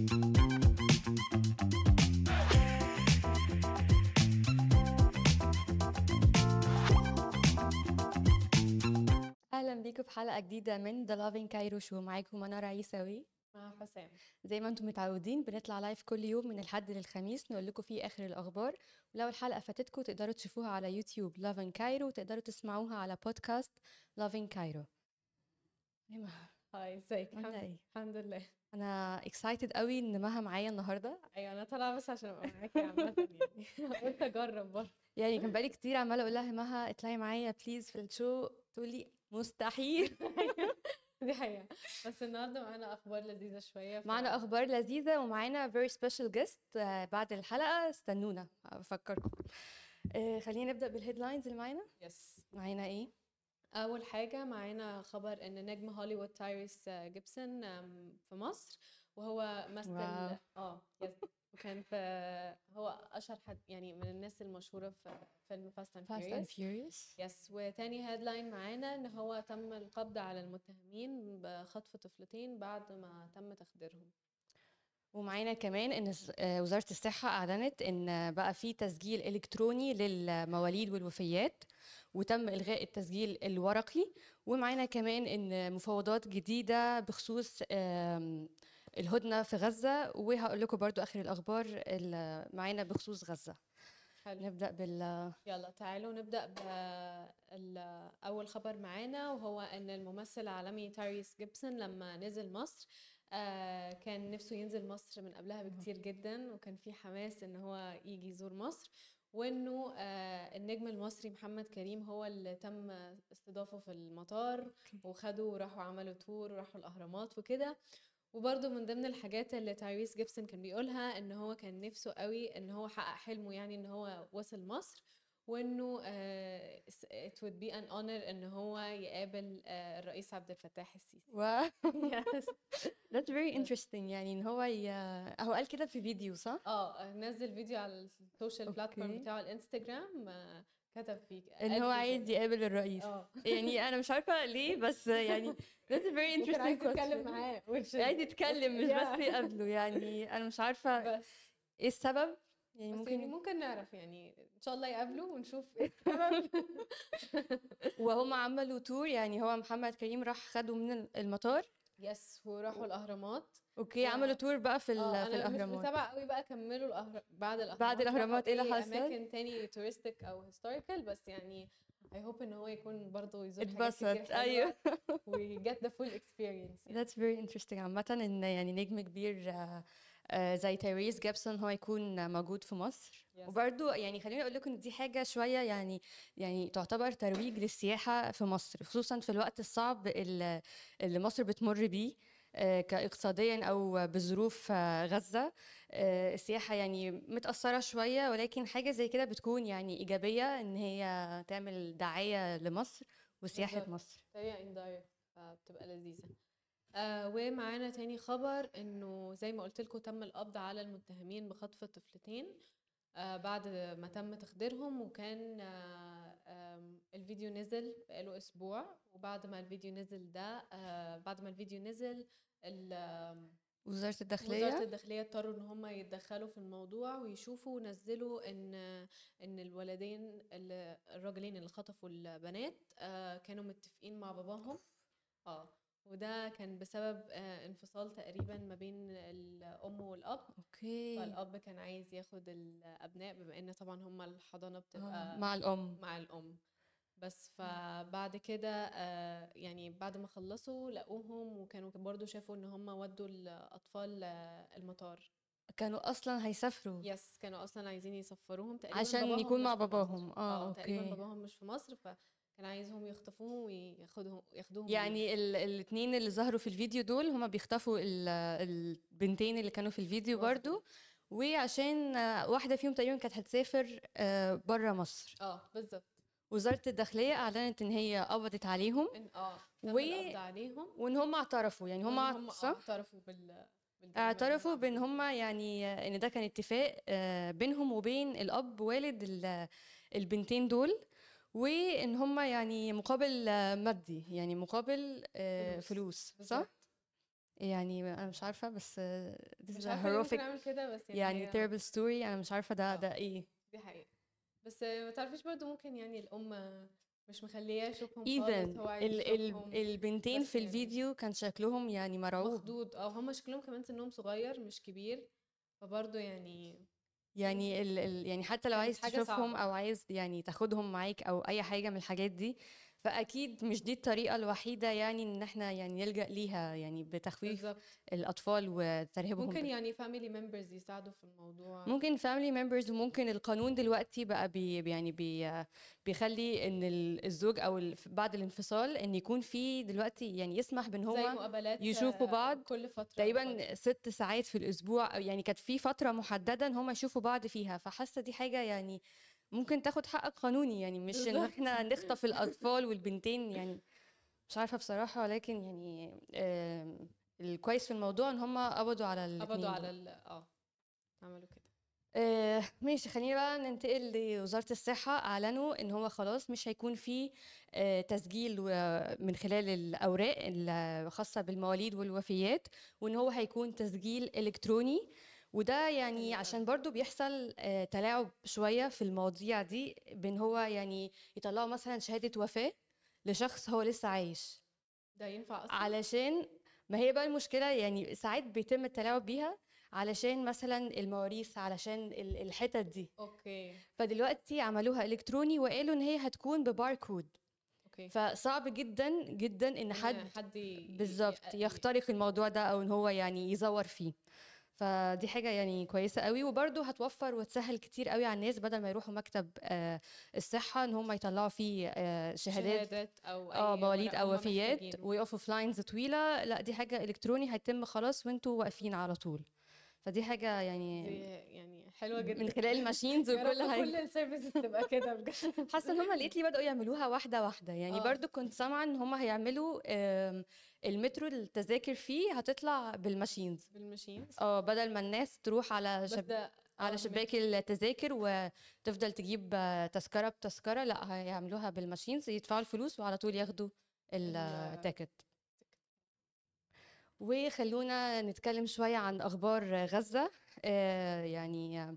أهلا بيكم في حلقة جديدة من The Lovin Cairo Show معاكم منار عيساوي مع حسام. زي ما أنتم متعودين بنطلع live كل يوم من الحد للخميس نقول لكم فيه آخر الأخبار. ولو الحلقة فاتتكم تقدروا تشوفوها على يوتيوب Lovin Cairo وتقدروا تسمعوها على podcast Lovin Cairo Hi ازيك؟ إيه؟ الحمد لله. أنا excited قوي إن مها معايا النهارده. أيوه أنا طالعة بس عشان أبقى معاكي عامة يعني. قلت أجرب برضه. يعني كان بقالي كتير عمالة أقول لها مها اطلعي معايا please في ال show. تقول لي مستحيل دي حقيقة. بس النهارده معانا أخبار لذيذة شوية ف- معانا أخبار لذيذة ومعانا special guest آه، بعد الحلقة. استنونا افكركم آه، خلينا نبدأ بال headlines اللي معانا. yes معانا إيه؟ أول حاجة معانا خبر إن نجم هوليوود تايريس جيبسون في مصر وهو مثل. آه yes وكان في هو أشهر حد يعني من الناس المشهورة في فيلم Fast and Fast and Furious yes وتاني headline معانا إن هو تم القبض على المتهمين بخطف طفلتين بعد ما تم تخديرهم. ومعانا كمان إن آه، وزارة الصحة أعلنت إن بقى في تسجيل إلكتروني للمواليد والوفيات وتم إلغاء التسجيل الورقي ومعانا كمان إن مفاوضات جديدة بخصوص الهدنة في غزة وهقول لكم برضو آخر الأخبار اللي معانا بخصوص غزة. حلو. نبدأ بال يلا تعالوا نبدأ بأول خبر معانا وهو أن الممثل العالمي تاريس جيبسون لما نزل مصر آه، كان نفسه ينزل مصر من قبلها بكتير جدا وكان في حماس إن هو يجي يزور مصر وإنه آه، النجم المصري محمد كريم هو اللي تم استضافه في المطار وخده وراحوا عملوا تور وراحوا الأهرامات وكده. وبرضه من ضمن الحاجات اللي تايريس جيبسون كان بيقولها إن هو كان نفسه قوي إن هو حقق حلمه يعني إن هو وصل مصر. وإنه آه، it would be an honor إن هو يقابل آه، الرئيس عبد الفتاح السيسي و Yes. that's very interesting يعني إن هو ي... هو قال كده في فيديو صح؟ آه نزل فيديو على ال social platform. بتاعه الانستجرام آه، كتب فيه إن هو عايز. يقابل الرئيس يعني أنا مش عارفة ليه بس يعني that's a very interesting عايز يتكلم. معاه عايز يتكلم مش. بس يقابله يعني أنا مش عارفة بس إيه السبب يعني بس يعني ممكن ممكن نعرف يعني إن شاء الله يقابلوا ونشوف إيه وهم عملوا tour يعني هو محمد كريم راح خده من المطار. yes وراحوا الأهرامات. okay و- عملوا tour بقى في آه في أنا مش الأهرامات. متابعة قوي بقى كملوا الأهر... بعد الأهرامات. بعد الأهرامات إيه اللي حصل؟ أماكن تاني touristic أو historical بس يعني I hope إن هو يكون برضه يزور اتبسط. أيوه. و get the full experience. يعني. That's very interesting. عامة إن يعني نجم كبير آه، آه، زي تايريس جيبسون هو يكون موجود في مصر Yes. وبرده يعني خليني أقول لكم دي حاجة شوية يعني يعني تعتبر ترويج للسياحة في مصر خصوصا في الوقت الصعب اللي مصر بتمر بيه آه، كاقتصاديا أو بظروف آه، غزة آه، السياحة يعني متأثرة شوية ولكن حاجة زي كده بتكون يعني إيجابية إن هي تعمل دعاية لمصر بالظبط. مصر طريقة indirect فبتبقى لذيذة آه ومعانا تاني خبر إنه زي ما قلت لكم تم القبض على المتهمين بخطف الطفلتين آه بعد ما تم تخديرهم وكان آه الفيديو نزل بقاله أسبوع وبعد ما الفيديو نزل ده آه بعد ما الفيديو نزل وزارة الداخلية؟ وزارة الداخلية اضطروا إن هم يتدخلوا في الموضوع ويشوفوا ونزلوا إن إن الولدين الراجلين اللي خطفوا البنات آه، كانوا متفقين مع باباهم. آه. وده كان بسبب آه، انفصال تقريبا ما بين الأم والأب. أوكي. فالأب كان عايز ياخد الأبناء بما إن طبعا هم الحضانة آه، بتبقى مع الأم. مع الأم. بس فبعد كده آه، يعني بعد ما خلصوا لقوهم وكانوا برضو شافوا إن هم ودوا الأطفال آه، المطار. كانوا أصلا هيسافروا. yes كانوا أصلا عايزين يسفروهم. تقريبا عشان يكون مع. باباهم. آه، تقريبا okay. باباهم مش في مصر. فكان عايزهم يخطفوهم وياخدوهم ياخدوهم. يعني ال- الاتنين اللي ظهروا في الفيديو دول هما بيخطفوا ال- البنتين اللي كانوا في الفيديو. برضو وعشان آه، واحدة فيهم تقريبا كانت هتسافر بره مصر آه بالظبط وزارة الداخلية أعلنت إن هي قبضت عليهم ان آه و- عليهم وإن هم اعترفوا يعني هم هم صح؟ اعترفوا بال اعترفوا بإن. هم يعني إن ده كان اتفاق آه، بينهم وبين الأب والد ال- البنتين دول وإن هم يعني مقابل آه، مادي يعني مقابل آه، فلوس. فلوس صح. يعني أنا مش عارفة بس this is مش ليه ممكن أعمل كده بس يعني يعني terrible story. أنا مش عارفة ده آه. ده إيه. دي حقيقة. بس ما تعرفيش برضو ممكن يعني الأم مش مخليه يشوفهم عايز ال ال البنتين في يعني الفيديو كان شكلهم يعني مرعوب مخضوض. أو هم شكلهم كمان سنهم صغير مش كبير. فبرضه يعني يعني ال ال يعني حتى لو عايز حاجة تشوفهم صعبة. أو عايز يعني تاخدهم معاك أو أي حاجة من الحاجات دي فأكيد مش دي الطريقة الوحيدة يعني إن إحنا يعني نلجأ ليها يعني بتخويف بالظبط. الأطفال وترهيبهم ممكن يعني family members يساعدوا في الموضوع. ممكن family members وممكن القانون دلوقتي بقى بي يعني بي بيخلي إن ال- الزوج أو بعد الانفصال إن يكون في دلوقتي يعني يسمح بإن مقابلات يشوفوا بعض كل وفترة تقريبا ست ساعات في الأسبوع يعني كانت في فترة محددة إن هم يشوفوا بعض فيها. فحاسة دي حاجة يعني ممكن تاخد حقك قانوني يعني مش إن إحنا نخطف الأطفال والبنتين يعني مش عارفة بصراحة ولكن يعني الكويس في الموضوع إن هم قبضوا على قبضوا على ال آه عملوا كده. آه، ماشي خلينا بقى ننتقل لوزارة الصحة. أعلنوا إن هو خلاص مش هيكون في آه، تسجيل من خلال الأوراق الخاصة بالمواليد والوفيات وإن هو هيكون تسجيل إلكتروني. وده يعني عشان برضو بيحصل آه، تلاعب شوية في المواضيع دي بإن هو يعني يطلعوا مثلا شهادة وفاة لشخص هو لسه عايش. ده ينفع أصلا؟ علشان ما هي بقى المشكلة يعني ساعات بيتم التلاعب بيها علشان مثلا المواريث علشان ال- الحتت دي. okay. فدلوقتي عملوها إلكتروني وقالوا إن هي هتكون ب barcode. okay. فصعب جدا جدا إن حد حد بالظبط يخترق الموضوع ده أو إن هو يعني يزور فيه. فدي حاجة يعني كويسة قوي وبرضه هتوفر وتسهل كتير قوي على الناس بدل ما يروحوا مكتب آه، الصحة إن هم يطلعوا فيه آه، شهادات شهادات أو آه مواليد أو وفيات ويقفوا في lines طويلة. لأ دي حاجة إلكتروني هيتم خلاص وأنتوا واقفين على طول. فدي حاجة يعني يعني حلوة من جدا. خلال ال machines وكل حاجة كل ال services تبقى كده بجد. حاسة إن هم لقيت لي بداوا يعملوها واحدة واحدة. يعني آه. برضو كنت سامعة إن هم هيعملوا المترو التذاكر فيه هتطلع بال machines. بال machines. آه بدل ما الناس تروح على شب... على آه شباك التذاكر وتفضل تجيب آه، تذكرة بتذكرة لا هيعملوها بال machines يدفعوا الفلوس وعلى طول ياخدوا ال ال ticket. وخلونا نتكلم شوية عن أخبار غزة. آه، يعني آه،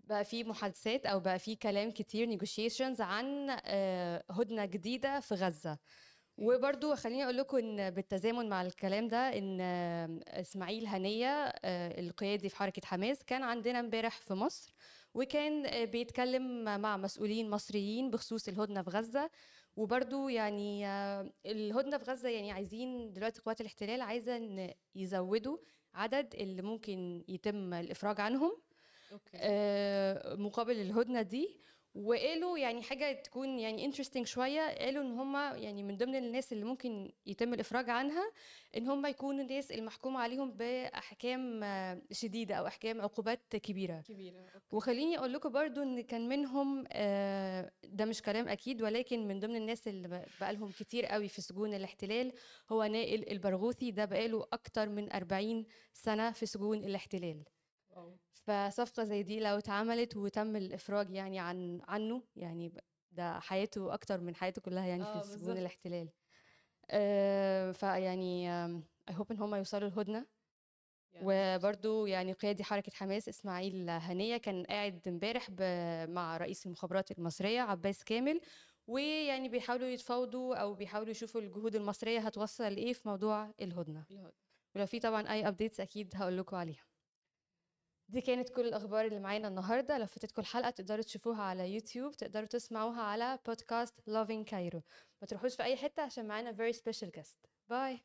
بقى في محادثات أو بقى في كلام كتير negotiations عن آه، هدنة جديدة في غزة. أوكي وبرضو خليني أقول لكم إن بالتزامن مع الكلام ده إن آه، إسماعيل هنية آه، القيادي في حركة حماس كان عندنا امبارح في مصر وكان آه، بيتكلم مع مسؤولين مصريين بخصوص الهدنة في غزة. وبرضو يعني آه، الهدنة في غزة يعني عايزين دلوقتي قوات الاحتلال عايزة إن يزودوا عدد اللي ممكن يتم الإفراج عنهم okay. آه، مقابل الهدنة دي. وقالوا يعني حاجة تكون يعني interesting شوية قالوا إن هم يعني من ضمن الناس اللي ممكن يتم الإفراج عنها إن هم يكونوا الناس المحكوم عليهم بأحكام شديدة أو أحكام عقوبات كبيرة. okay. وخليني أقول لكم برضو إن كان منهم آه، ده مش كلام أكيد ولكن من ضمن الناس اللي ب- بقالهم كتير قوي في سجون الاحتلال هو نائل البرغوثي ده بقاله أكتر من 40 سنة في سجون الاحتلال. فصفقة زي دي لو اتعملت وتم الإفراج يعني عن عنه يعني ده حياته أكتر من حياته كلها يعني في سجون بالظبط. الاحتلال. آه، فيعني I hope إن هم يوصلوا الهدنة وبرضو يعني قيادي حركة حماس إسماعيل هنية كان قاعد امبارح مع رئيس المخابرات المصرية عباس كامل ويعني بيحاولوا يتفاوضوا أو بيحاولوا يشوفوا الجهود المصرية هتوصل لإيه في موضوع الهدنة. الهدى ولو في طبعا أي updates أكيد هقول لكم عليها. دي كانت كل الأخبار اللي معانا النهاردة. لو فاتتكم الحلقة تقدروا تشوفوها على يوتيوب تقدروا تسمعوها على podcast Lovin Cairo. ما تروحوش في أي حتة عشان معانا very special guest. Bye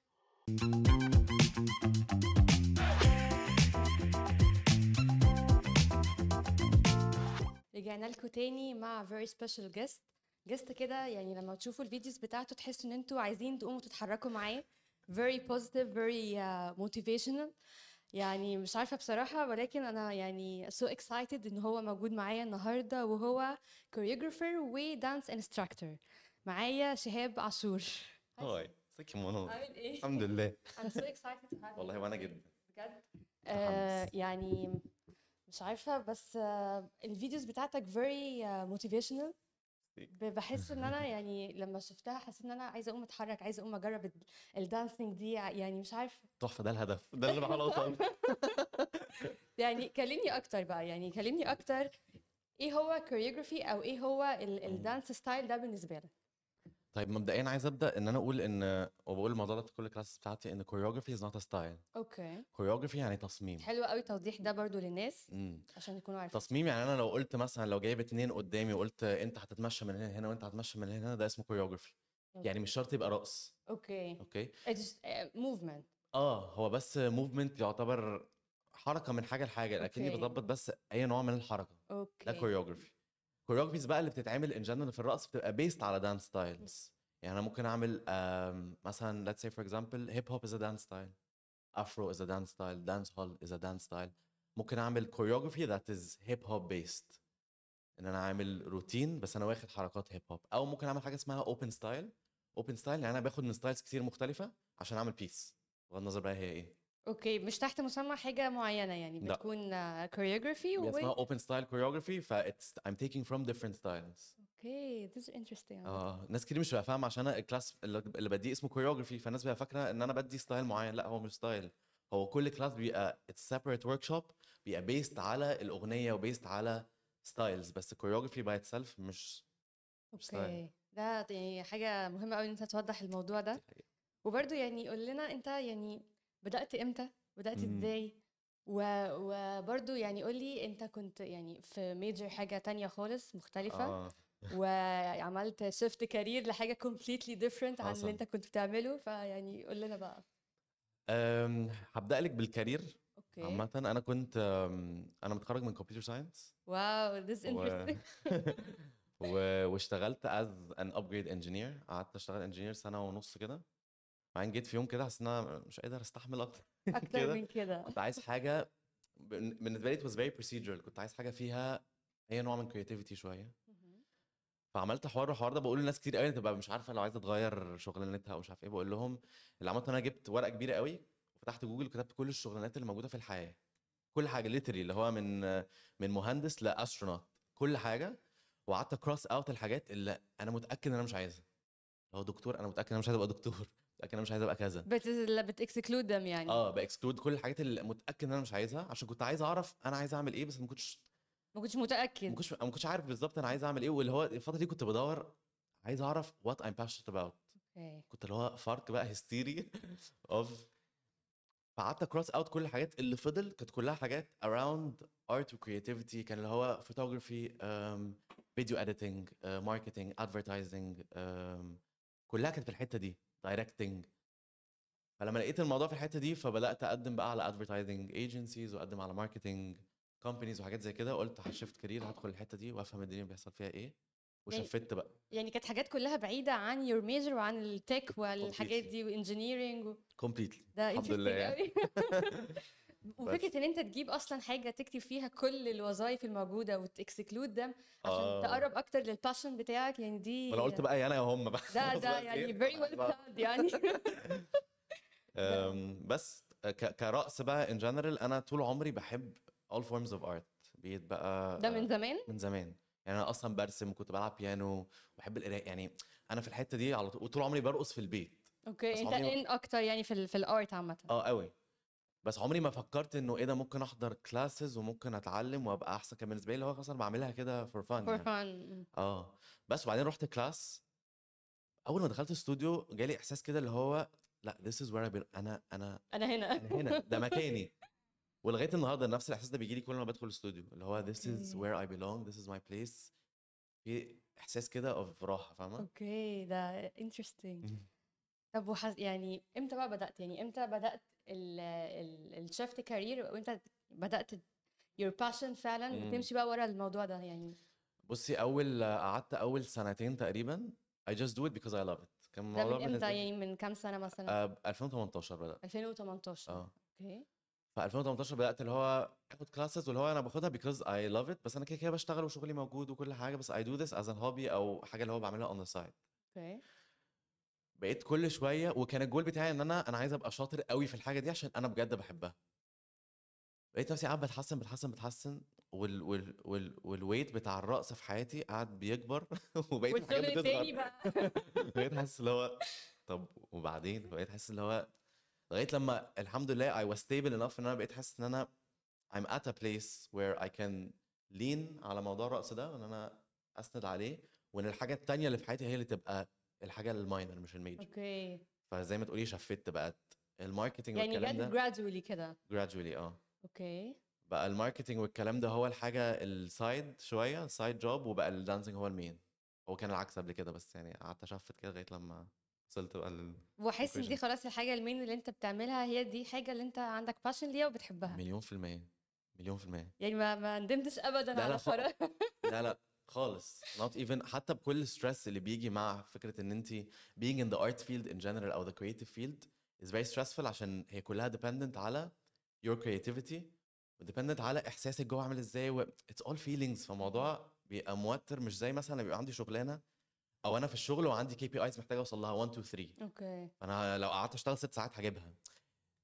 رجعنا لكم تاني مع very special guest. جست كده يعني لما تشوفوا الفيديوز بتاعته تحسوا إن أنتوا عايزين تقوموا تتحركوا معاه. Very positive very uh, motivational. يعني مش عارفة بصراحة ولكن أنا يعني so excited إن هو موجود معايا النهاردة وهو choreographer و dance instructor. معايا شهاب عاشور. هاي ازيك يا منى عامل إيه؟ الحمد لله. I'm so excited to have you والله وأنا here. جدا. بجد. آه يعني مش عارفة بس آه ال videos بتاعتك very uh, motivational. ب- بحس إن أنا يعني لما شفتها حسيت إن أنا عايزة أقوم أتحرك عايزة أقوم أجرب ال- dancing دي يعني مش عارفة. تحفة ده الهدف ده اللي بحاول اوصل يعني كلمني أكتر بقى يعني كلمني أكتر إيه هو choreography أو إيه هو ال- ال dance style ده بالنسبة لك؟ طيب مبدئيا عايز أبدأ إن أنا أقول إن وبقول الموضوع ده في كل class بتاعتي إن choreography is not a style. okay. choreography يعني تصميم. حلو قوي توضيح ده برضو للناس امم عشان يكونوا عارفين. تصميم يعني أنا لو قلت مثلا لو جايب اتنين قدامي وقلت أنت هتتمشى من هنا هنا وأنت هتتمشى من هنا ده اسمه choreography. يعني مش شرط يبقى رقص. okay. okay؟ movement آه هو بس movement يعتبر حركة من حاجة لحاجة لكني. بظبط بس أي نوع من الحركة. ده okay. Choreographies بقى اللي بتتعمل in general في الرقص بتبقى based على dance styles. يعني أنا ممكن أعمل مثلا let's say for example hip hop is a dance style afro is a dance style dance hall is a dance style. ممكن أعمل choreography that is hip hop based. إن أنا عامل روتين بس أنا واخد حركات hip hop أو ممكن أعمل حاجة اسمها open style. open style يعني أنا باخد من styles كتير مختلفة عشان أعمل piece بغض النظر بقى هي إيه. okay مش تحت مسمى حاجة معينة يعني لا. بتكون choreography هي اسمها و open style choreography ف I'm taking from different styles okay this is interesting آه ناس كتير مش فاهمه عشان أنا ال class اللي بديه اسمه choreography فالناس بتبقى فاكرة إن أنا بدي style معين لا هو مش style هو كل class بيبقى it's separate workshop بيبقى based على الأغنية و based على styles بس choreography by itself مش. okay ده يعني حاجة مهمة قوي إن أنت توضح الموضوع ده. وبرضو يعني قول لنا أنت يعني بدأت إمتى؟ بدأت مم. إزاي؟ و... وبرضو يعني قول لي أنت كنت يعني في major حاجة تانية خالص مختلفة آه. وعملت shift career لحاجة completely different عن. اللي أنت كنت بتعمله؟ فيعني قول لنا بقى. أم، هبدأ لك بال career okay. عامة. أنا كنت أنا متخرج من computer science wow interesting. و... واشتغلت as an upgrade engineer. قعدت أشتغل engineer سنة ونص كده. بعدين جيت في يوم كده حسيت إن أنا مش قادر أستحمل أكتر أكتر. من كده. كنت عايز حاجة بن- بالنسبة لي it was very procedural. كنت عايز حاجة فيها أي نوع من شوية. مهم. فعملت حوار الحوار ده بقول لناس كتير قوي تبقى مش عارفة لو عايزة تغير شغلانتها أو مش عارف إيه. بقول لهم اللي عملته أنا جبت ورقة كبيرة قوي وفتحت جوجل وكتبت كل الشغلانات اللي موجودة في الحياة. كل حاجة literally اللي هو من من مهندس ل astronaut. كل حاجة. وقعدت cross out الحاجات اللي أنا متأكد إن أنا مش عايزها. لو دكتور أنا متأكد إن أنا مش عايز أبقى دكتور. متاكد ان أنا مش عايز أبقى كذا. بت بت exclude them يعني. آه ب exclude كل الحاجات اللي متأكد إن أنا مش عايزها عشان كنت عايز أعرف أنا عايز أعمل إيه بس ما كنتش ما كنتش ما متأكد كنتش ما كنتش عارف بالظبط أنا عايز أعمل إيه واللي هو الفترة دي كنت بدور عايز أعرف what I'm passionate about. okay. كنت اللي هو فرق بقى history of فقعدت cross out كل الحاجات اللي فضل كانت كلها حاجات around art و creativity كان اللي هو photography um, video editing uh, marketing advertising um, كلها كانت في الحتة دي. Directing. فلما لقيت الموضوع في الحتة دي فبدأت أقدم بقى على advertising agencies وأقدم على marketing companies وحاجات زي كده. قلت ه shift career هدخل الحتة دي وأفهم الدنيا بيحصل فيها إيه. و shift بقى. يعني كانت حاجات كلها بعيدة عن your major وعن ال tech والحاجات. دي و engineering completely. ده الحمد لله يعني. قوي وفكرة إن أنت تجيب أصلا حاجة تكتب فيها كل الوظائف الموجودة وت exclude ده عشان آه. تقرب أكتر لل passion بتاعك يعني دي أنا قلت بقى يا أنا يا هم بقى. ده ده يعني well بقى- planned يعني. بس كرقص بقى in general أنا طول عمري بحب all forms of art بقيت بقى ده من زمان؟ من زمان. يعني أنا أصلا برسم وكنت بلعب بيانو وبحب القراية يعني أنا في الحتة دي على طول وطول عمري برقص في البيت. okay أنت إن أكتر يعني في ال في ال art عامة. آه قوي بس عمري ما فكرت إنه إيه ده ممكن أحضر classes وممكن أتعلم وأبقى أحسن. كان بالنسبة لي اللي هو مثلا بعملها كده for fun يعني. fun. آه. بس وبعدين رحت class أول ما دخلت الاستوديو جالي إحساس كده اللي هو لأ this is where I belong. أنا أنا أنا هنا. أنا هنا. ده مكاني. ولغاية النهارده نفس الإحساس ده بيجي لي كل ما بدخل الاستوديو اللي هو this is okay. where I belong this is my place. في إحساس كده of راحة فاهمة؟ okay. ده interesting. طب وحس يعني إمتى بقى بدأت؟ يعني إمتى ال ال shift career وامتى بدأت your passion فعلا مم. وتمشي بقى ورا الموضوع ده يعني. بصي أول قعدت أول سنتين تقريبا I just do it because I love it. كان ده من إمتى؟ يعني من كام سنة مثلا؟ آه 2018 بدأت. 2018 آه. okay. ف 2018 بدأت اللي هو آخد classes واللي هو أنا باخدها because I love it بس أنا كده كده بشتغل وشغلي موجود وكل حاجة بس I do this as a hobby أو حاجة اللي هو بعملها on the side. okay. بقيت كل شوية وكان الجول بتاعي إن أنا أنا عايز أبقى شاطر قوي في الحاجة دي عشان أنا بجد بحبها. لقيت نفسي قاعد بتحسن بتحسن بتحسن وال وال وال وال weight بتاع الرقص في حياتي قاعد بيكبر وبقيت الحاجات بتصغر بقيت حاسس اللي هو طب وبعدين؟ بقيت حاسس اللي هو لغاية لما الحمد لله I was stable enough إن أنا بقيت حاسس إن أنا I'm at a place where I can lean على موضوع الرقص ده وإن أنا أسند عليه وإن الحاجة التانية اللي في حياتي هي اللي تبقى الحاجة ال minor مش ال major. okay. فزي ما تقولي shift بقت ال marketing يعني والكلام جت ده. gradually كده. Gradually آه. okay. بقى ال marketing والكلام ده هو الحاجة ال side شوية ال side job وبقى ال dancing هو ال main. هو كان العكس قبل كده بس يعني قعدت أ shift كده لغاية لما وصلت بقى لل وأحس إن دي. خلاص الحاجة ال main اللي أنت بتعملها هي دي حاجة اللي أنت عندك passion ليها وبتحبها. مليون في المية مليون في المية. يعني ما ما ندمتش ابدا لا، على. قرار لا لا. خالص. Not even حتى بكل ال stress اللي بيجي مع فكرة إن انت being in the art field in general أو the creative field is very stressful عشان هي كلها dependent على your creativity و dependent على إحساسك جوه عامل إزاي و it's all feelings. فالموضوع بيبقى موتر مش زي مثلا بيبقى عندي شغلانة أو أنا في الشغل وعندي KPIs محتاج أوصل لها 1 2 3 okay. أنا لو قعدت أشتغل ست ساعات هجيبها.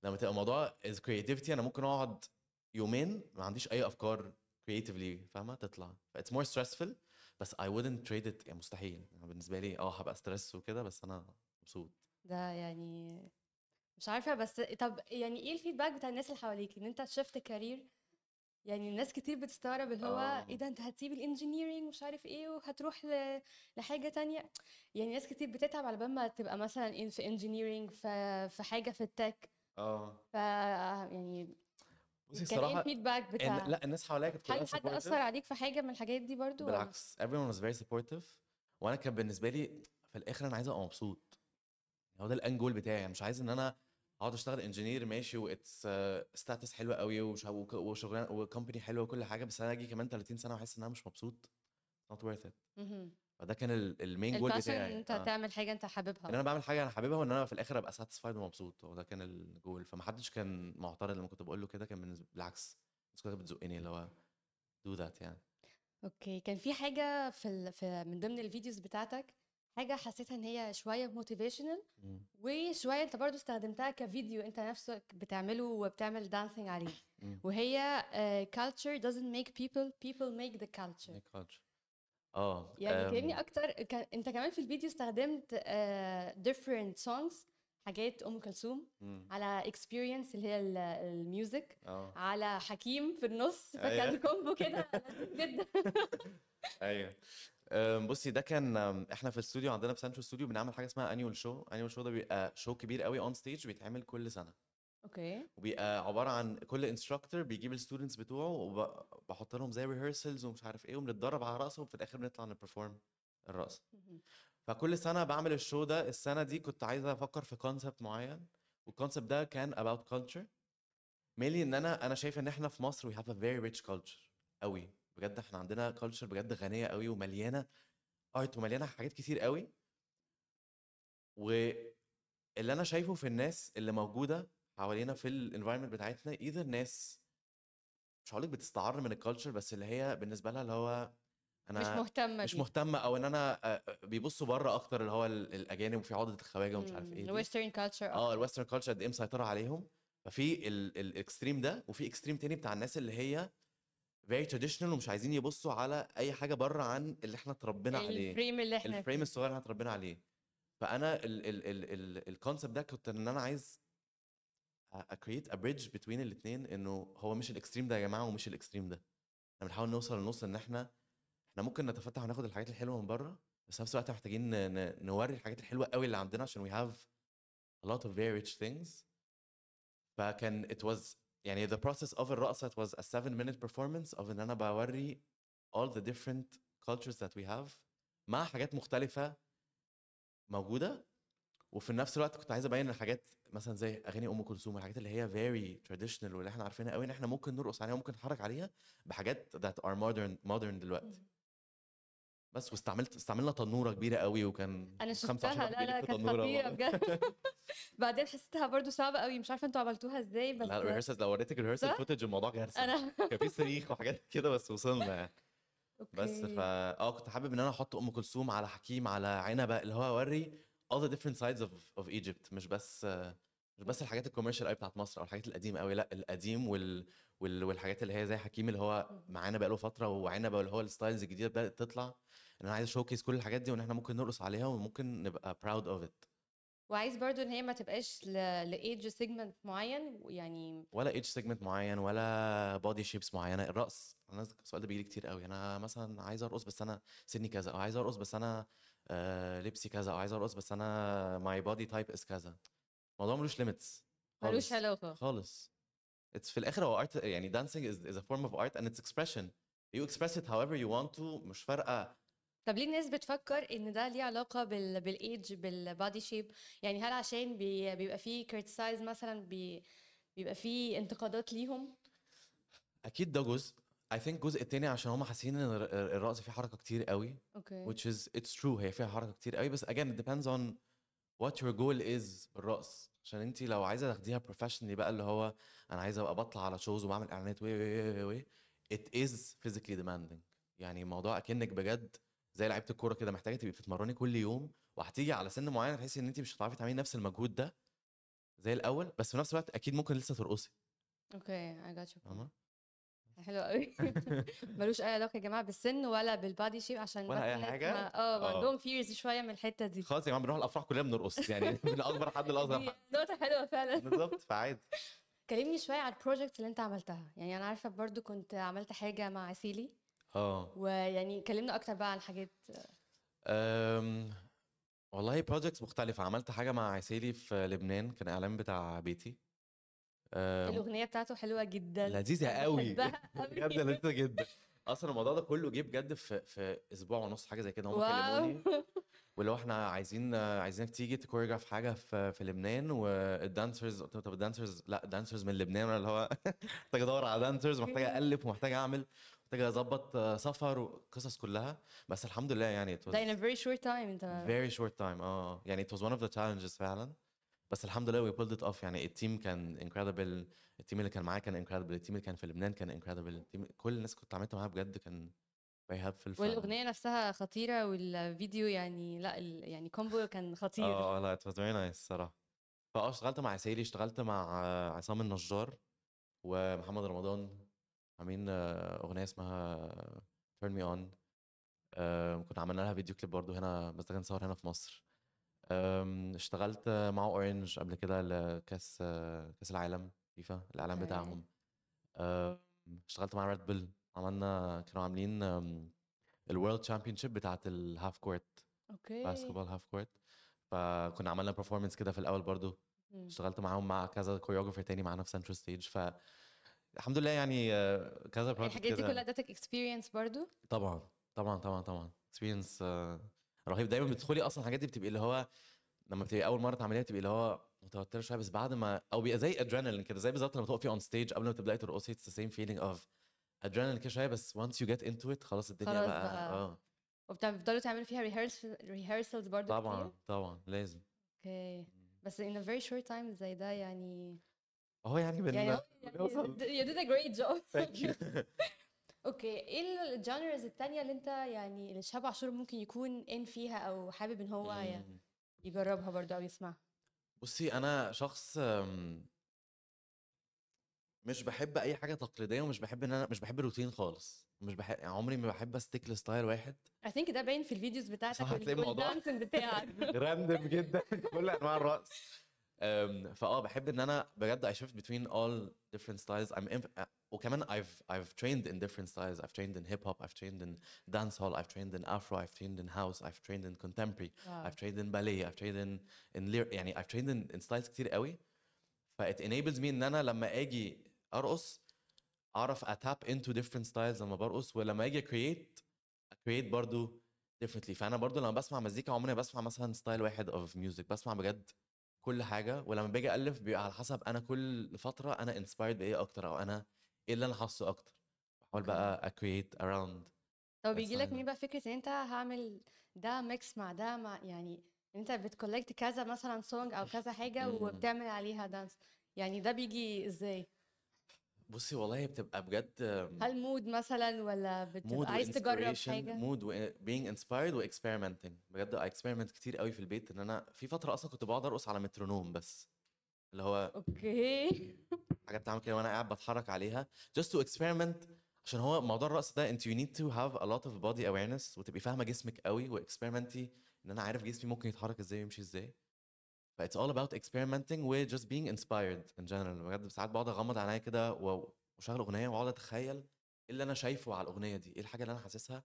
لما تبقى الموضوع is creativity أنا ممكن أقعد يومين ما عنديش أي أفكار creatively فاهمة؟ تطلع. It's more stressful بس I wouldn't trade it. يعني مستحيل. يعني بالنسبة لي آه هبقى stress وكده بس أنا مبسوط. ده يعني مش عارفة بس طب يعني إيه ال feedback بتاع الناس اللي حواليك؟ إن أنت شفت career يعني الناس كتير بتستغرب اللي هو آه. إيه ده أنت هتسيب ال engineering مش عارف إيه وهتروح ل... لحاجة تانية؟ يعني ناس كتير بتتعب على بال ما تبقى مثلا في engineering في في حاجة في ال tech آه. ف يعني بصي كان إيه الصراحة ال feedback إن بتاع لا الناس حواليا كانت كلها هل حد supportive. أثر عليك في حاجة من الحاجات دي برضو ولا؟ بالعكس everyone was very supportive وأنا كان بالنسبة لي في الآخر أنا عايز أبقى مبسوط هو ده ال end goal بتاعي يعني مش عايز إن أنا أقعد أشتغل engineer ماشي و it's status حلوة قوي وش- وك- وشغلانة و company حلوة وكل حاجة بس أنا أجي كمان 30 سنة وأحس إن أنا مش مبسوط not worth it مهم. فده كان ال main goal بتاعي إن أنت آه. تعمل حاجة أنت حاببها إن أنا بعمل حاجة أنا حاببها وإن أنا في الآخر أبقى satisfied ومبسوط وده كان الجول فمحدش كان معترض لما كنت بقول له كده كان بالنسبة بالعكس الناس كلها بتزقني اللي هو do that يعني okay كان في حاجة في, ال... في من ضمن ال videos بتاعتك حاجة حسيتها إن هي شوية motivational. وشوية أنت برضو استخدمتها كفيديو أنت نفسك بتعمله وبتعمل dancing عليه. وهي uh, culture doesn't make people people make the culture Make culture. آه يعني كأني أكتر كان أنت كمان في الفيديو استخدمت uh, different songs حاجات أم كلثوم. على experience اللي هي ال- ال music آه. على حكيم في النص. فكان combo كده لذيذ جدا. أيوه. بصي ده كان إحنا في الاستوديو عندنا في سانشو ستوديو بنعمل حاجة اسمها annual show annual show ده بيبقى show كبير قوي on stage بيتعمل كل سنة. okay. وبيبقى عبارة عن كل instructor بيجيب ال students بتوعه وبحط لهم زي rehearsals ومش عارف إيه وبنتدرب على رقصه وفي الآخر بنطلع ن perform الرقصه فكل سنة بعمل ال show ده. السنة دي كنت عايز أفكر في concept معين. وال concept ده كان about culture. mainly إن أنا أنا شايف إن إحنا في مصر we have a very rich culture قوي. بجد إحنا عندنا culture بجد غنية قوي ومليانة art ومليانة حاجات كتير قوي. واللي أنا شايفه في الناس اللي موجودة حوالينا في ال environment بتاعتنا either ناس مش هقولك بتستعر من ال culture بس اللي هي بالنسبة لها اللي هو أنا مش مهتمة مش. مهتمة أو إن أنا بيبصوا بره أكتر اللي هو ال- الأجانب وفي عقدة الخواجة ومش عارف إيه دي. ال western culture آه ال western culture قد إيه مسيطرة عليهم ففي ال extreme ده وفي extreme تاني بتاع الناس اللي هي very traditional ومش عايزين يبصوا على أي حاجة بره عن اللي إحنا اتربينا عليه ال frame اللي إحنا ال frame. الصغير اللي إحنا اتربينا عليه فأنا ال concept ده كنت إن أنا عايز a create a bridge بين الاثنين إنه هو مش ال extreme ده يا جماعة ومش ال extreme ده. إحنا بنحاول نوصل للنص إن إحنا إحنا ممكن نتفتح وناخد الحاجات الحلوة من بره بس في نفس الوقت محتاجين نوري الحاجات الحلوة قوي اللي عندنا عشان we have a lot of very rich things. فكان it was يعني the process of الرقصة it was a seven minute performance of إن أنا بوري all the different cultures that we have مع حاجات مختلفة موجودة. وفي نفس الوقت كنت عايز أبين الحاجات مثلا زي أغاني أم كلثوم الحاجات اللي هي very traditional واللي إحنا عارفينها قوي إن إحنا ممكن نرقص عليها وممكن نتحرك عليها بحاجات that are modern modern دلوقتي بس واستعملت استعملنا تنورة كبيرة قوي وكان أنا 25 شفتها لا لا كانت خطيرة. بجد بعدين حسيتها برضو صعبة قوي مش عارفة أنتوا عملتوها إزاي بس لا ال rehearsals لو وريتك ال rehearsal صح؟ footage الموضوع كارثه أنا كان في صريخ وحاجات كده بس وصلنا يعني بس. فا آه كنت حابب إن أنا أحط أم كلثوم على حكيم على عنبة اللي هو أوري all the different sides of of Egypt. مش بس مش بس الحاجات ال commercial قوي بتاعت مصر أو الحاجات القديمة قوي لأ القديم وال... وال... والحاجات اللي هي زي حكيم اللي هو معانا بقاله فترة وعنبه اللي هو ال styles الجديدة بدأت تطلع. إن أنا عايز a showcase كل الحاجات دي وإن إحنا ممكن نرقص عليها وممكن نبقى proud of it وعايز برضو إن هي ما تبقاش ل age segment معين يعني ولا age segment معين ولا body shapes معينة الرقص. أنا السؤال ده بيجي كتير قوي أنا مثلا عايز أرقص بس أنا سني كذا أو عايز أرقص بس أنا آه لبسي كذا أو عايز أرقص بس أنا my body type is كذا. الموضوع ملوش limits ملوش علاقة. خالص. it's في الآخر هو art يعني dancing is, is a form of art and it's expression. You express it however you want to مش فارقة. طب ليه الناس بتفكر إن ده ليه علاقة بال بالايدج بال body shape يعني هل عشان بي بيبقى فيه criticize مثلا بي بيبقى فيه انتقادات ليهم؟ أكيد ده جزء. I think الجزء التاني عشان هم حاسين إن الر- الرقص فيه حركة كتير قوي okay which is it's true. هي فيها حركة كتير قوي. بس again it depends on what your goal is بالرقص عشان انت لو عايزة تاخديها professionally بقى اللي هو أنا عايزة أبقى بطلع على shows وبعمل إعلانات و و و و it is physically demanding. يعني الموضوع أكنك بجد زي لعيبة الكورة كده محتاجة تبقي بتتمرني كل يوم وهتيجي على سن معين تحسي إن انت مش هتعرفي تعملي نفس المجهود ده زي الأول بس في نفس الوقت أكيد ممكن لسه ترقصي. okay got you. فاهمة؟ حلو قوي. ملوش أي علاقة يا جماعة بالسن ولا بال body shape عشان ولا الناس حاجة؟ ما- آه آه. عندهم fears شوية من الحتة دي. خلاص يا جماعة بنروح الأفراح كلنا بنرقص يعني من اكبر حد لأصغر نقطة حلوة فعلا. بالظبط فعادي. كلمني شوية على ال project اللي أنت عملتها. يعني أنا عارفة برضو كنت عملت حاجة مع عسيلي آه. ويعني كلمنا أكتر بقى عن حاجات. أم... والله projects مختلفة. عملت حاجة مع عسيلي في لبنان كان إعلان بتاع بيتي. الأغنية بتاعته حلوة جدا لذيذة أنا قوي. بجد لذيذة جدا. أصلا الموضوع ده كله جه بجد في في أسبوع ونص حاجة زي كده هم كلموني. واللي هو إحنا عايزين عايزينك تيجي تـ choreograph حاجة في في لبنان وال dancers قلت له طب ال dancers لا dancers من لبنان ولا اللي هو محتاج أدور على dancers ومحتاج الف ومحتاج أعمل محتاج أظبط سفر وقصص كلها. بس الحمد لله يعني ده in a very short time أنت very short time آه. يعني it was one of the challenges فعلا. بس الحمد لله we pulled it off. يعني ال team كان incredible ال team اللي كان معايا كان incredible ال team اللي كان في لبنان كان ال team كل الناس كنت عملت معاها بجد كان very helpful ف... والأغنية نفسها خطيرة والفيديو يعني لا ال- يعني combo كان خطير. آه لا it was very nice صراحة فآه اشتغلت مع عسيلي اشتغلت مع عصام النجار ومحمد رمضان عاملين أغنية اسمها turn me on. آه، كنا عملنا لها video clip برضو هنا بس ده كان صور هنا في مصر. اشتغلت مع اورنج قبل كده لكأس آه، كأس العالم فيفا الإعلان. بتاعهم. اشتغلت مع ريد بول عملنا كانوا عاملين ال world championship بتاعت ال half court okay. basketball half court فكنا عملنا performance كده في الأول برضو. اشتغلت معاهم مع كذا choreographer تاني معانا في سنترال ستيج ف الحمد لله يعني آه، كذا project الحاجات دي كلها ادتك experience برضو؟ طبعا طبعا طبعا طبعا. experience رهيب. دايما بتدخلي أصلا الحاجات دي بتبقي اللي هو لما بتبقي أول مرة تعمليها بتبقي اللي هو متوترة شوية بس بعد ما أو بيبقى زي ادرينالين كده زي بالظبط لما تقفي on stage قبل ما تبدأي ترقصي it's the same feeling of ادرينالين كده شوية بس once you get into it خلاص الدنيا خلاص بقى, بقى. آه. وبتفضلوا تعملوا فيها rehearsals برضو طبعا كتير؟ طبعا لازم. okay. بس in a very short time زي ده يعني أهو يعني بن يعني هو- you did a great job. You. okay إيه ال genres التانية اللي أنت يعني اللي شاب عاشور ممكن يكون إن فيها أو حابب إن هو ي- مم. يجربها برضو أو يسمعها؟ بصي أنا شخص مش بحب أي حاجة تقليدية ومش بحب إن أنا مش بحب الروتين خالص. مش بحب يعني عمري ما بحب أـ stick ل style واحد. I think ده باين في ال videos بتاعتك صح، هتلاقي الموضوع. بتاعك. random جدا. كل أنواع الرقص. فاه بحب ان أنا بجد I shift between all different styles I'm in, uh, وكمان I've I've trained in different styles I've trained in hip hop I've trained in dance hall I've trained in afro I've trained in house I've trained in contemporary wow. I've trained in ballet I've trained in in lyr- يعني I've trained in, in styles كتير قوي ف it enables me ان أنا لما أجي ارقص اعرف اتاب into different styles لما برقص ولما أجي create create برضو differently فانا برضو لما بسمع مزيكا عمري بسمع مثلا ستايل واحد of music بسمع بجد كل حاجة ولما باجي ألف بيبقى على حسب أنا كل فترة أنا inspired بايه أكتر أو أنا إيه اللي أنا حاسه أكتر بحاول. بقى create around طب بيجي لك. منين بقى فكرة إن أنت هعمل ده mix مع ده مع يعني إن أنت بتـ collect كذا مثلا song أو كذا حاجة مم. وبتعمل عليها dance يعني ده بيجي إزاي بصي والله هي بتبقى بجد هل mood مثلا ولا بتبقى عايز تجرب وinspiration حاجة؟ مود و being inspired و experimenting بجد I experiment كتير قوي في البيت إن أنا في فترة أصلا كنت بقعد أرقص على مترونوم بس. اللي هو okay. حاجة بتعمل كده وأنا قاعد بتحرك عليها. Just to experiment عشان هو موضوع الرقص ده انت you need to have a lot of body awareness وتبقي فاهمة جسمك قوي و experiment إن أنا عارف جسمي ممكن يتحرك إزاي ويمشي إزاي. ف it's all about experimenting و just being inspired in general. بجد ساعات بقعد أغمض عينيا كده واشغل أغنية وأقعد أتخيل إيه اللي أنا شايفه على الأغنية دي إيه الحاجة اللي أنا حاسسها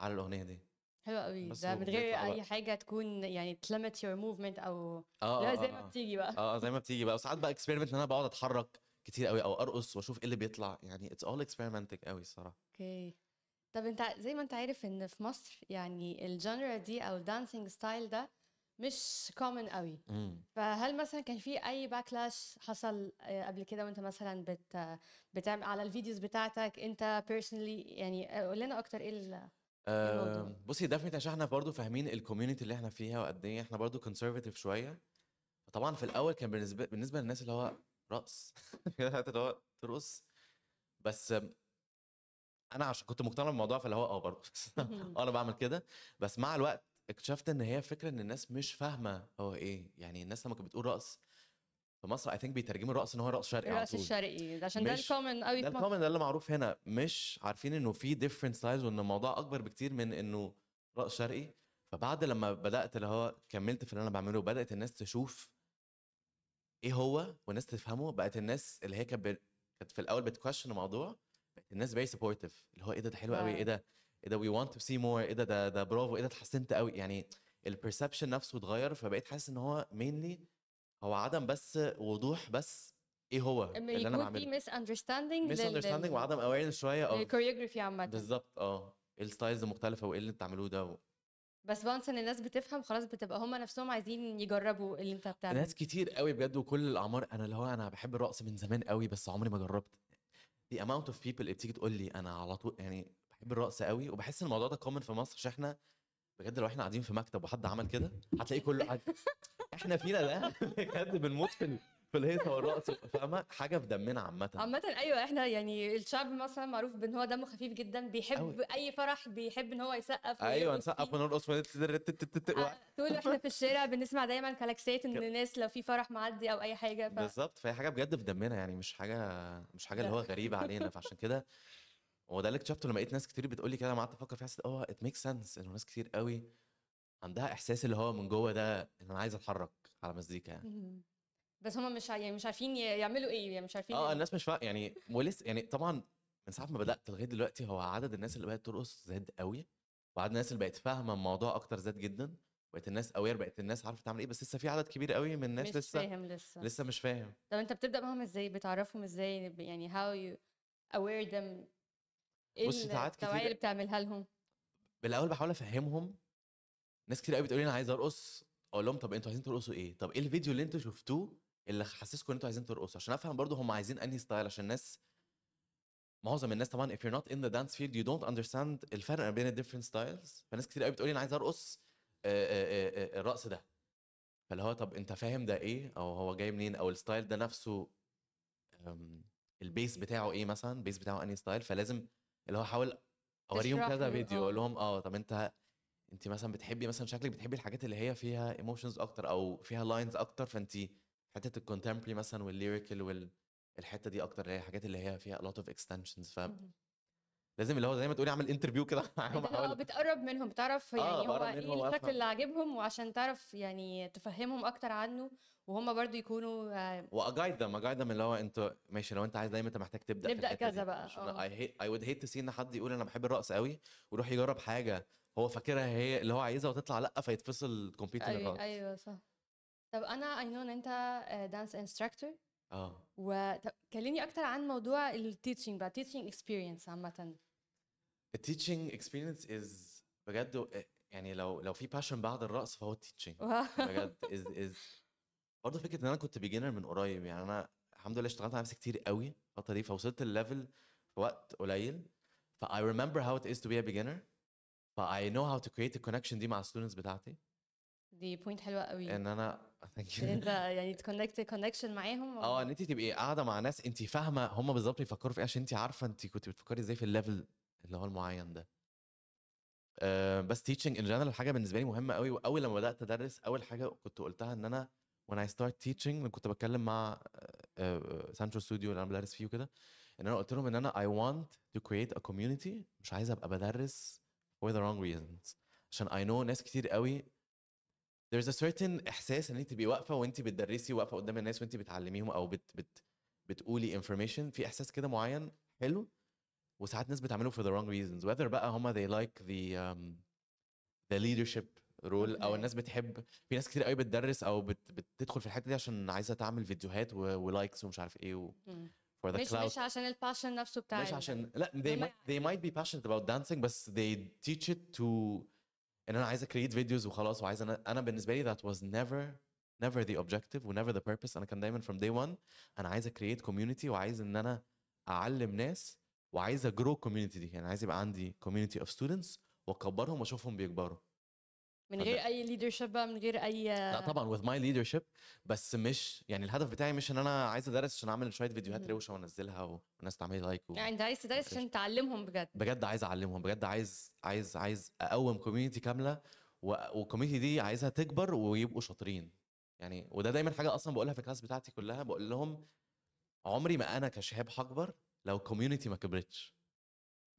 على الأغنية دي. حلو قوي ده من غير أي. حاجة تكون يعني to limit your movement أو آه لا آه، زي آه، ما آه. بتيجي بقى. آه زي ما بتيجي بقى. وساعات بقى experiment إن أنا بقعد أتحرك كتير قوي أو أرقص وأشوف إيه اللي بيطلع. يعني it's all experimenting قوي الصراحة. okay طب أنت زي ما أنت عارف إن في مصر يعني ال genre دي أو ال dancing style ده مش common قوي. امم فهل مثلا كان في أي backlash حصل آه، قبل كده وأنت مثلا بت بتعمل على ال videos بتاعتك أنت personally يعني آه، قول لنا أكتر إيه الموضوع؟ آه بصي definitely عشان إحنا برضه فاهمين ال community اللي إحنا فيها وقد إيه إحنا برضه conservative شوية. فطبعا في الأول كان بالنسبة بالنسبة للناس اللي هو رقص. اللي هو ترقص. بس أنا عشان كنت مقتنع بالموضوع فاللي هو آه. آه أنا بعمل كده. بس مع الوقت اكتشفت إن هي فكرة إن الناس مش فاهمة هو إيه. يعني الناس لما كانت بتقول رقص في مصر I think بيترجموا الرقص إن هو رقص شرقي الرقص الشرقي. عشان ده ال common قوي ده ال common ده اللي معروف هنا. مش عارفين إنه في different styles وإن الموضوع أكبر بكتير من إنه رقص شرقي. فبعد لما بدأت اللي هو كملت في اللي أنا بعمله بدأت الناس تشوف إيه هو والناس تفهمه. بقت الناس اللي هي كانت كانت في الأول بتـ question الموضوع بقت الناس very supportive. اللي هو إيه ده ده حلو قوي إيه wow. ده؟ إيه ده we want to see more إيه ده ده ده برافو إيه ده اتحسنت قوي. يعني ال perception نفسه اتغير فبقيت حاسس إن هو mainly هو عدم بس وضوح بس إيه هو اللي أنا بعمله. في misunderstanding misunderstanding وعدم awareness شوية of ال choreography عامة. بالظبط آه إيه ال styles المختلفة وإيه اللي بتعملوه ده و... بس once إن الناس بتفهم خلاص بتبقى هم نفسهم عايزين يجربوا اللي أنت بتعمله. ناس كتير قوي بجد وكل الأعمار أنا اللي هو أنا بحب الرقص من زمان قوي بس عمري ما جربت. The amount of people اللي بتيجي تقول لي أنا على طول يعني بحب الرقص قوي وبحس إن الموضوع ده كومن في مصر عشان إحنا بجد لو إحنا قاعدين في مكتب وحد عمل كده هتلاقي كله قاعد إحنا فينا ده بجد بنموت في في الهيصة والرقص فاهمة حاجة في دمنا عامه عامة أيوه إحنا يعني الشعب مثلا معروف بإن هو دمه خفيف جدا بيحب أوي. أي فرح بيحب إن هو يسقف أيوه نسقف. ونرقص آه، طول إحنا في الشارع بنسمع دايما كلاكسات إن الناس لو في فرح معدي أو أي حاجة ف... بالظبط فهي حاجة بجد في دمنا يعني مش حاجة مش حاجة اللي. هو غريبة علينا فعشان كده هو ده اللي اكتشفته لما لقيت ناس كتير بتقول لي كده لما قعدت أفكر فيها حسيت آه it makes sense إنه ناس كتير قوي عندها إحساس اللي هو من جوه ده إن أنا عايز أتحرك على مزيكا يعني. بس هم مش يعني مش عارفين يعملوا إيه يعني مش عارفين آه ال- الناس مش فا... يعني ولسه يعني طبعا من ساعة ما بدأت لغاية دلوقتي هو عدد الناس اللي بقت ترقص زاد قوي وعدد الناس اللي بقت فاهمة الموضوع أكتر زاد جدا بقت الناس اوير بقت الناس عارفة تعمل إيه بس لسه في عدد كبير قوي من الناس مش لسه فاهم لسه. لسه مش فاهم. طب أنت بتبدأ معاهم إزاي؟ بتعرفهم إزاي؟ يعني how you aware them إيه بصي ساعات التوعية كتير- اللي بتعملها لهم؟ بالأول بحاول أفهمهم. ناس كتير قوي بتقول لي أنا عايز أرقص أقول لهم طب أنتوا عايزين ترقصوا إيه؟ طب إيه الفيديو اللي أنتوا شفتوه اللي حسسكم إن أنتوا عايزين ترقصوا؟ عشان أفهم برضو هم عايزين أنهي style عشان الناس معظم الناس طبعا if you're not in the dance field you don't understand الفرق بين ال different styles. فناس كتير قوي بتقول لي أنا عايز أرقص الرقص ده. فاللي هو طب أنت فاهم ده إيه؟ أو هو جاي منين؟ أو ال style ده نفسه أم، ال base بتاعه إيه مثلا؟ ال base بتاعه أنهي style فلازم اللي هو احاول أوريهم كذا فيديو أقول آه. لهم آه طب أنت أنت مثلا بتحبي مثلا شكلك بتحبي الحاجات اللي هي فيها emotions أكتر أو فيها lines أكتر فأنت حتة الكونتمبري مثلا والليريكال وال الحتة دي أكتر اللي هي الحاجات اللي هي فيها a lot of extensions مهم. فلازم اللي هو زي ما تقولي اعمل انترفيو كده. معاهم آه بتقرب منهم بتعرف يعني هو بقرب إيه الشكل. اللي عاجبهم وعشان تعرف يعني تفهمهم أكتر عنه وهم برضو يكونوا آه، واجايد them اجايد them اللي هو انت ماشي لو أنت عايز دايما أنت محتاج تبدأ الحتة كذا. بقى، hate I would hate to see إن حد يقول أنا بحب الرقص قوي ويروح يجرب حاجة هو فاكرها هي اللي هو عايزها وتطلع لأ فيتفصل أيوه الرقص أيوه صح. طب أنا I know إن أنت dance instructor آه. وكلمني أكتر عن موضوع ال teaching بقى teaching experience عامة. ال teaching experience is بجد يعني لو لو في passion بعد الرقص فهو ال teaching. بجد is is برضه فكرة إن أنا كنت beginner من قريب يعني أنا الحمد لله اشتغلت على نفسي كتير قوي الفترة دي فوصلت ال level في وقت قليل. ف I remember how it is to be a beginner. ف I know how to create a connection دي مع ال students بتاعتي. دي point حلوة قوي. إن أنا إن أنت يعني ت connect connection معاهم آه إن انت تبقي قاعدة مع ناس انت فاهمة هم بالظبط بيفكروا في إيه عشان انت عارفة انت كنت بتفكري إزاي في ال level اللي هو المعين ده. آه بس teaching in general حاجة بالنسبة لي مهمة قوي وأول لما بدأت أدرس أول حاجة كنت قلتها إن أنا I start teaching لما كنت بتكلم مع سانترو ستوديو اللي أنا بدرس فيه وكده إن أنا قلت لهم إن أنا I want to create a community مش عايز أبقى بدرس for the wrong reasons عشان I know ناس كتير قوي there's a certain إحساس إن انت تبقي واقفة وانت بتدرسي واقفة قدام الناس وانت بتعلميهم أو بت بت بتقولي information في إحساس كده معين حلو؟ وساعات ناس بتعمله for the wrong reasons. Whether بقى هما they like the um, the leadership role أو. الناس بتحب. في ناس كتير قوي بتدرس أو بت بتدخل في الحتة دي عشان عايزة تعمل فيديوهات ولايكس ومش عارف إيه و for the مش cloud مش عشان الباشن نفسه بتاع مش عشان لأ they might, they might be passionate about dancing بس they teach it to إن أنا عايز create videos وخلاص وعايز أنا أنا بالنسبة لي that was never never the objective و never the purpose. أنا كان دايما from day one أنا عايز create community وعايز إن أنا أعلم ناس وعايز اجرو community دي. يعني عايز يبقى عندي community of students وأكبرهم وأشوفهم بيكبروا. من غير أي ليدرشيب بقى من غير أي لا طبعا with my leadership بس مش يعني الهدف بتاعي مش إن أنا عايز أدرس عشان أعمل شوية فيديوهات. روشة وأنزلها والناس تعمل لي like و... يعني أنت عايز تدرس عشان تعلمهم بجد. بجد عايز أعلمهم بجد عايز عايز عايز أقوم community كاملة وال community دي عايزها تكبر ويبقوا شاطرين. يعني وده دايما حاجة أصلا بقولها في ال class بتاعتي كلها بقول لهم عمري ما أنا كشهاب هكبر لو ال community ما كبرتش.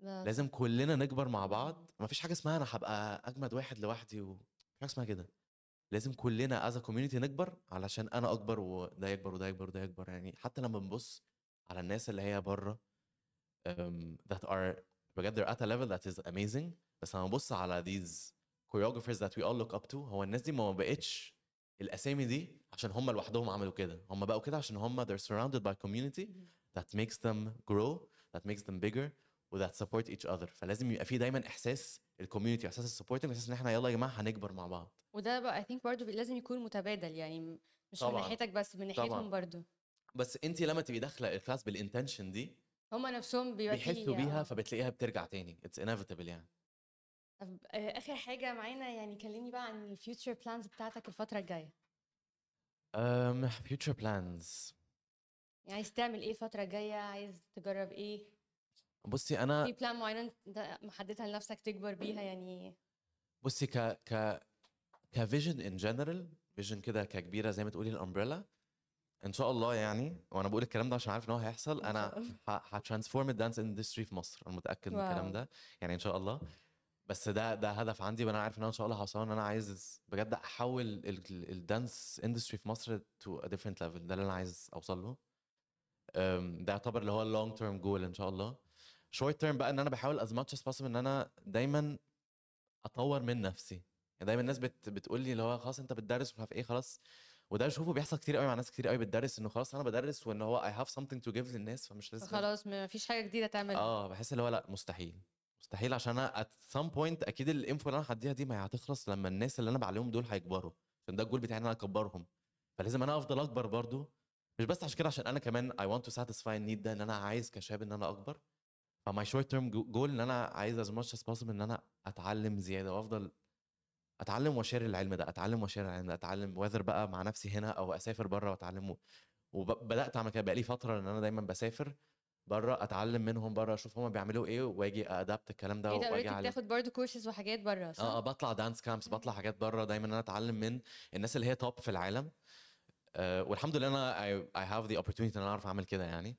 ده لازم كلنا نكبر مع بعض. ما فيش حاجة اسمها أنا هبقى أجمد واحد لوحدي و... مفيش حاجة اسمها كده. لازم كلنا as community نكبر علشان أنا أكبر وده يكبر وده يكبر وده يكبر. يعني حتى لما بنبص على الناس اللي هي بره um, that are بجد they're at a level that is amazing. بس لما ببص على these choreographers that we all look up to هو الناس دي ما بقتش الأسامي دي عشان هم لوحدهم عملوا كده. هم بقوا كده عشان هم they're surrounded by community that makes them grow that makes them bigger. و that support each other. فلازم يبقى في دايما إحساس ال community إحساس ال supporting إحساس إن إحنا يلا يا جماعة هنكبر مع بعض. وده بقى I think برضه لازم يكون متبادل يعني مش من طبعاً. ناحيتك بس من ناحيتهم. برضه بس أنت لما تبقي داخلة ال class بال intention دي هما نفسهم بيحسوا بيها آه. فبتلاقيها بترجع تاني. it's inevitable يعني. طب آه، آخر حاجة معانا يعني كلمني بقى عن ال future plans بتاعتك الفترة الجاية. future plans. يعني عايز تعمل إيه الفترة الجاية؟ عايز تجرب إيه؟ بصي أنا في plan معينة أنت محددها لنفسك تكبر بيها يعني بصي ك ك ك vision in general vision كده ككبيرة زي ما تقولي ال umbrella إن شاء الله يعني وأنا بقول الكلام ده عشان عارف إن هو هيحصل أنا. ه transform ال dance industry في مصر أنا متأكد من الكلام. ده يعني إن شاء الله بس ده ده هدف عندي وأنا عارف إن أنا إن شاء الله هوصل إن أنا عايز بجد أحول ال dance industry في مصر to a different level ده اللي أنا عايز أوصل له ده يعتبر اللي هو ال long term goal إن شاء الله short term بقى إن أنا بحاول as much as إن أنا دايما أطور من نفسي. يعني دايما الناس بت بتقول لي اللي هو خلاص أنت بتدرس ومش عارف إيه خلاص. وده بشوفه بيحصل كتير قوي مع ناس كتير قوي بتدرس إنه خلاص أنا بدرس وإن هو I have something to give للناس فمش لازم خلاص ما فيش حاجة جديدة تعملها آه بحس اللي هو لأ مستحيل. مستحيل عشان أنا at some point أكيد ال info اللي أنا هديها دي ما هي هتخلص لما الناس اللي أنا بعلمهم دول هيكبروا. عشان ده الجول بتاعي إن أنا أكبرهم. فلازم أنا أفضل أكبر برضو. مش بس عشان كده عشان أنا كمان I want to satisfy ال need ده إن أنا عايز كشاب إن أنا أكبر. ف my short term goal إن أنا عايز as much as possible إن أنا أتعلم زيادة وأفضل أتعلم وأ share العلم ده أتعلم وأ share العلم ده أتعلم whether بقى مع نفسي هنا أو أسافر بره وأتعلمه. وبدات أعمل كده بقالي فترة إن أنا دايما بسافر بره أتعلم منهم بره أشوف هما بيعملوا إيه وآجي ا adapt الكلام ده ده؟ وآجي أعلم. بتاخد برضه كورسز وحاجات بره صح؟ آه آه، بطلع dance camps بطلع حاجات بره دايما إن أنا أتعلم من الناس اللي هي top في العالم. آه والحمد لله أنا I have the opportunity إن أنا أعرف أعمل كده يعني.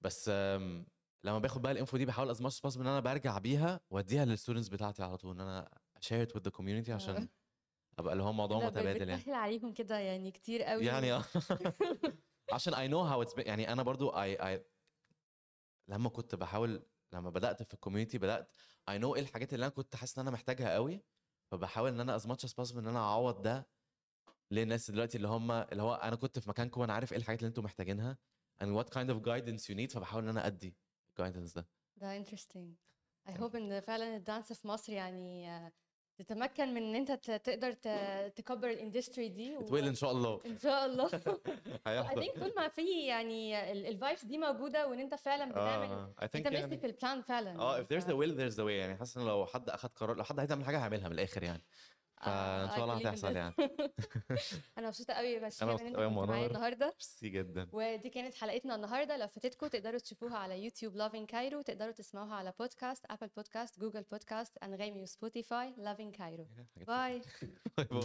بس آم، لما باخد بقى ال info دي بحاول as as possible إن أنا برجع بيها وأديها لل students بتاعتي على طول إن أنا it with the community عشان أبقى اللي هو موضوع متبادل يعني. بتسهل عليكم كده يعني كتير قوي. يعني آه. عشان know how it's been يعني أنا برضو I, I لما كنت بحاول لما بدأت في ال community بدأت I know إيه الحاجات اللي أنا كنت حاسس إن أنا محتاجها قوي فبحاول إن أنا much as possible إن أنا أعوض ده للناس دلوقتي اللي هم اللي هو أنا كنت في مكانكم وأنا عارف إيه الحاجات اللي أنتم محتاجينها and what kind of guidance you need فبحاول إن أنا أدي. ال guidance ده. ده interesting. I hope إن فعلا ال dance في مصر يعني آه، تتمكن من إن أنت تقدر ت- تكبر ال industry دي will إن شاء الله. إن شاء الله. think طول ما في يعني ال vibes دي موجودة وإن أنت فعلا بتعمل I think أنت ماشي يعني في ال plan فعلا. آه if there's a will there's a way يعني. حاسس إن لو حد أخد قرار لو حد عايز يعمل حاجة هيعملها من الآخر يعني. فإن آه، شاء الله هتحصل. يعني. أنا مبسوطة قوي بس أنا إن أنت مبسوط أوي يا كنت معايا. النهارده. ميرسي جدا. ودي كانت حلقتنا النهارده. لو فاتتكم تقدروا تشوفوها على يوتيوب Lovin Cairo تقدروا تسمعوها على بودكاست Apple Podcast Google Podcast انغامي وسبوتيفاي Lovin Cairo bye bye.